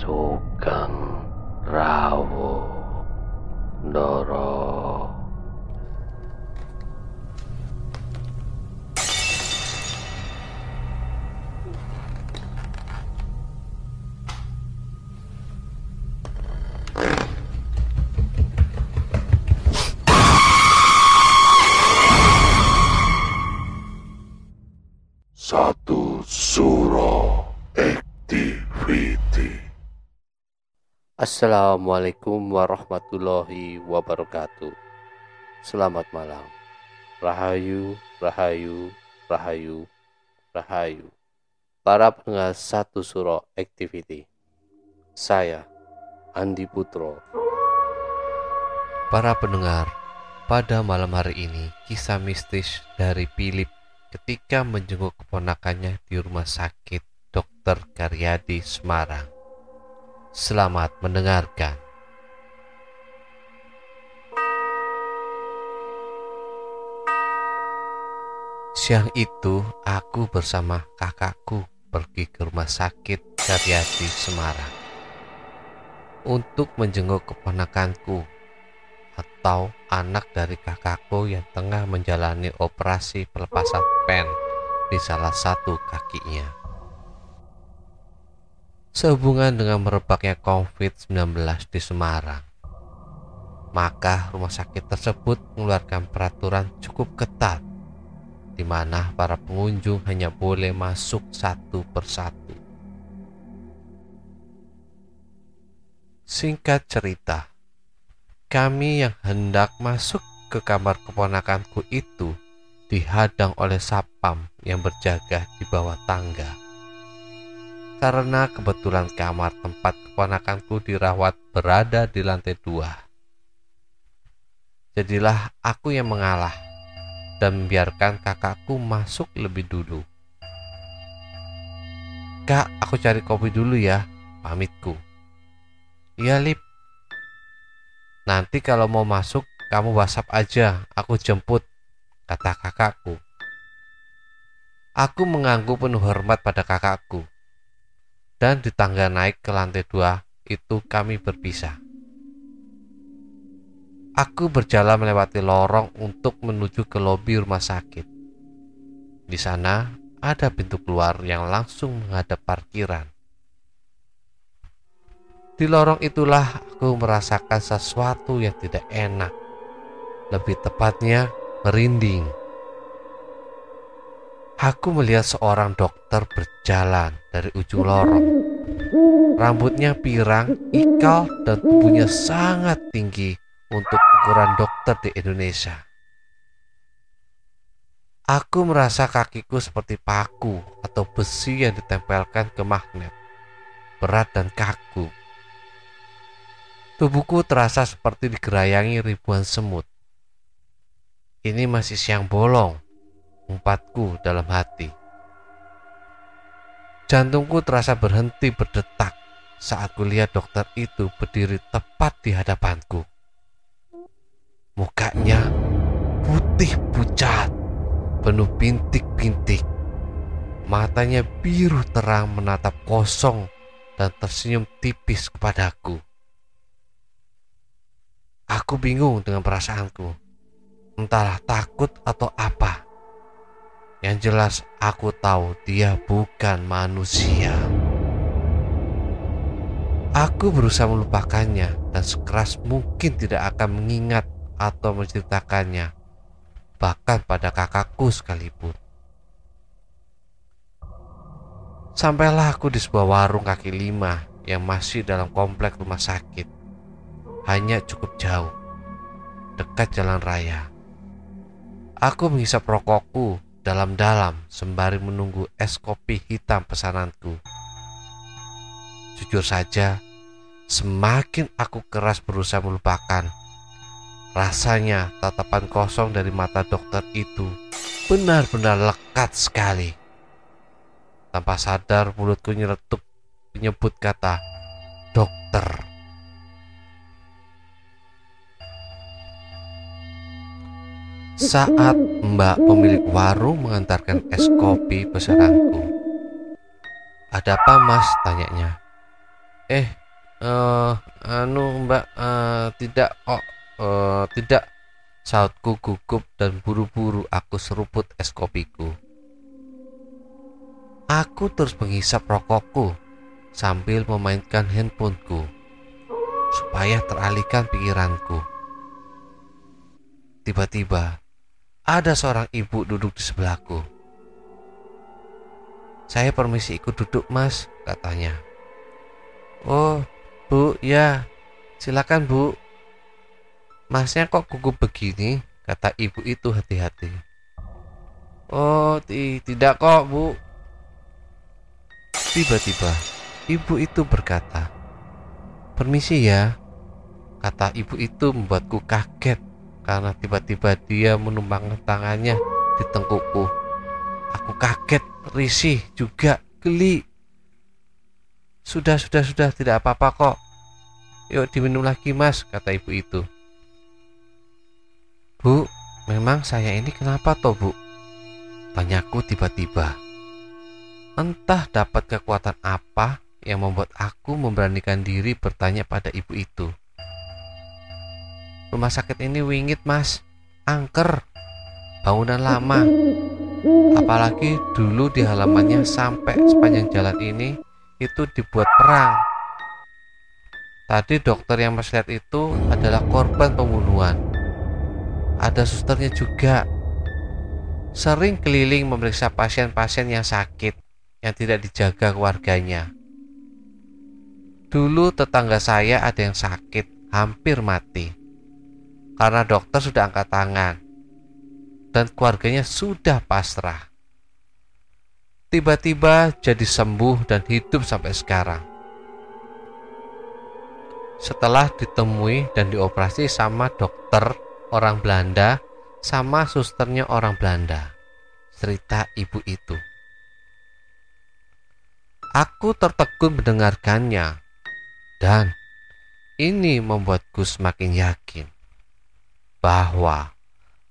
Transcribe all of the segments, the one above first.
Sugeng Rawo Ndoro Activity. Assalamualaikum warahmatullahi wabarakatuh. Selamat malam. Rahayu, Rahayu, Rahayu, Rahayu. Para pendengar Satu Suro Activity. Saya, Andi Putro. Para pendengar, pada malam hari ini kisah mistis dari Philip ketika menjenguk keponakannya di rumah sakit Dr. Karyadi Semarang. Selamat mendengarkan. Siang itu aku bersama kakakku pergi ke rumah sakit Karyadi Semarang untuk menjenguk keponakanku atau anak dari kakakku yang tengah menjalani operasi pelepasan pen di salah satu kakinya. Sehubungan dengan merebaknya COVID-19 di Semarang, maka rumah sakit tersebut mengeluarkan peraturan cukup ketat di mana para pengunjung hanya boleh masuk satu persatu. Singkat cerita, kami yang hendak masuk ke kamar keponakanku itu dihadang oleh sapam yang berjaga di bawah tangga. Karena kebetulan kamar tempat keponakanku dirawat berada di lantai dua. Jadilah aku yang mengalah dan membiarkan kakakku masuk lebih dulu. Kak, aku cari kopi dulu ya, pamitku. Iya, Lip, Nanti kalau mau masuk, kamu WhatsApp aja, aku jemput, kata kakakku. Aku mengangguk penuh hormat pada kakakku. Dan di tangga naik ke lantai dua, itu kami berpisah. Aku berjalan melewati lorong untuk menuju ke lobi rumah sakit. Di sana ada pintu keluar yang langsung menghadap parkiran. Di lorong itulah aku merasakan sesuatu yang tidak enak. Lebih tepatnya, merinding. Aku melihat seorang dokter berjalan dari ujung lorong. Rambutnya pirang, ikal, dan tubuhnya sangat tinggi untuk ukuran dokter di Indonesia. Aku merasa kakiku seperti paku atau besi yang ditempelkan ke magnet, berat dan kaku. Tubuhku terasa seperti digerayangi ribuan semut. Ini masih siang bolong, umpatku dalam hati. Jantungku terasa berhenti berdetak saat kulihat dokter itu berdiri tepat di hadapanku. Mukanya putih pucat, penuh bintik-bintik. Matanya biru terang menatap kosong dan tersenyum tipis kepadaku. Aku bingung dengan perasaanku. Entahlah takut atau apa. Yang jelas aku tahu dia bukan manusia. Aku berusaha melupakannya dan sekeras mungkin tidak akan mengingat atau menceritakannya. Bahkan pada kakakku sekalipun. Sampailah aku di sebuah warung kaki lima yang masih dalam komplek rumah sakit hanya cukup jauh, dekat jalan raya. Aku menghisap rokokku dalam-dalam sembari menunggu es kopi hitam pesananku. Jujur saja, semakin aku keras berusaha melupakan. Rasanya tatapan kosong dari mata dokter itu benar-benar lekat sekali. Tanpa sadar mulutku nyeletuk menyebut kata dokter. Saat mbak pemilik warung mengantarkan es kopi pesananku. Ada apa mas? tanyanya. Eh, uh, anu mbak, uh, tidak kok, uh, tidak. Sautku gugup dan buru-buru aku seruput es kopiku. Aku terus menghisap rokokku sambil memainkan handphoneku supaya teralihkan pikiranku. Tiba-tiba ada seorang ibu duduk di sebelahku. Saya permisi ikut duduk mas, katanya. Oh, bu, ya, silakan bu. Masnya kok gugup begini? Kata ibu itu hati-hati. Oh, tidak kok bu. Tiba-tiba, ibu itu berkata, Permisi ya. Kata ibu itu membuatku kaget karena tiba-tiba dia menumpangkan tangannya di tengkukku. Aku kaget, risih, juga geli. Sudah, sudah, sudah, tidak apa-apa kok. Yuk diminum lagi mas, kata ibu itu. Bu, memang saya ini kenapa toh bu? Tanyaku tiba-tiba. Entah dapat kekuatan apa yang membuat aku memberanikan diri bertanya pada ibu itu. Rumah sakit ini wingit mas. Angker. Bangunan lama. Apalagi dulu di halamannya sampai sepanjang jalan ini Itu dibuat perang. Tadi dokter yang mas lihat itu adalah korban pembunuhan. Ada susternya juga. Sering keliling memeriksa pasien-pasien yang sakit Yang tidak dijaga keluarganya. Dulu tetangga saya ada yang sakit Hampir mati karena dokter sudah angkat tangan dan keluarganya sudah pasrah. Tiba-tiba jadi sembuh dan hidup sampai sekarang. Setelah ditemui dan dioperasi sama dokter orang Belanda sama susternya orang Belanda. Cerita ibu itu. Aku tertegun mendengarkannya dan ini membuatku semakin yakin bahwa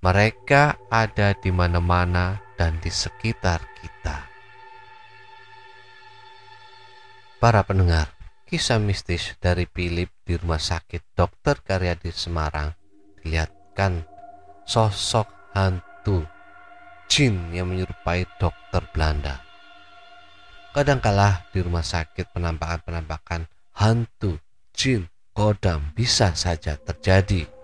mereka ada di mana-mana dan di sekitar kita. Para pendengar, kisah mistis dari Philip di rumah sakit Dr. Karyadi Semarang dilihatkan sosok hantu jin yang menyerupai dokter Belanda. Kadangkala di rumah sakit penampakan-penampakan hantu, jin, kodam bisa saja terjadi.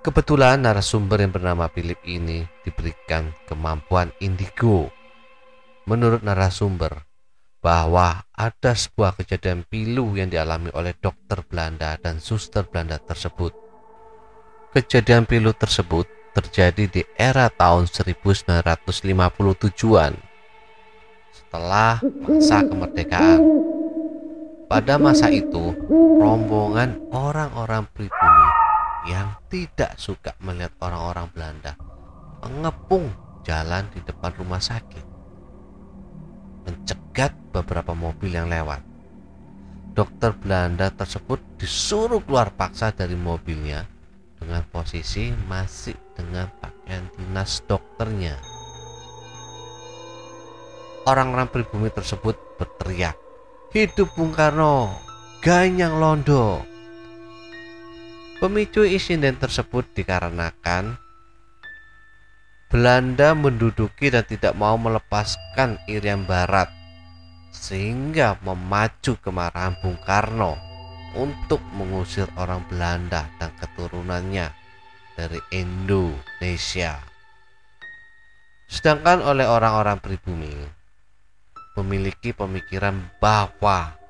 Kebetulan narasumber yang bernama Philip ini diberikan kemampuan indigo. Menurut narasumber, bahwa ada sebuah kejadian pilu yang dialami oleh dokter Belanda dan suster Belanda tersebut. Kejadian pilu tersebut terjadi di era tahun 1957-an setelah masa kemerdekaan. Pada masa itu, rombongan orang-orang pribumi yang tidak suka melihat orang-orang Belanda mengepung jalan di depan rumah sakit, mencegat beberapa mobil yang lewat. Dokter Belanda tersebut disuruh keluar paksa dari mobilnya dengan posisi masih dengan pakaian dinas dokternya. Orang-orang pribumi tersebut berteriak, "Hidup Bung Karno! Ganyang Londo!" Pemicu insiden tersebut dikarenakan Belanda menduduki dan tidak mau melepaskan Irian Barat sehingga memacu kemarahan Bung Karno untuk mengusir orang Belanda dan keturunannya dari Indonesia. Sedangkan oleh orang-orang pribumi memiliki pemikiran bahwa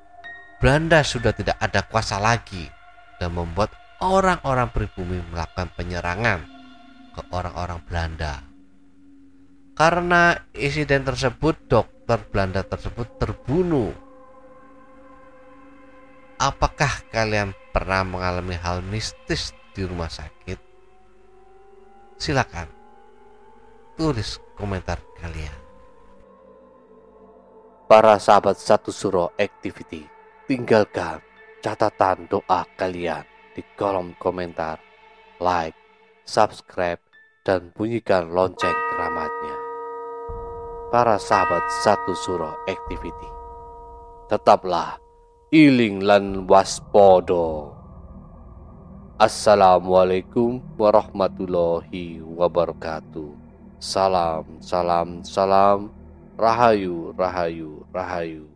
Belanda sudah tidak ada kuasa lagi dan membuat orang-orang pribumi melakukan penyerangan ke orang-orang Belanda. Karena insiden tersebut, dokter Belanda tersebut terbunuh. Apakah kalian pernah mengalami hal mistis di rumah sakit? Silakan tulis komentar kalian. Para sahabat satu suro activity, tinggalkan catatan doa kalian di kolom komentar, like, subscribe, dan bunyikan lonceng keramatnya. Para sahabat satu suro activity, tetaplah iling lan waspodo. Assalamualaikum warahmatullahi wabarakatuh. Salam, salam, salam. Rahayu, rahayu, rahayu.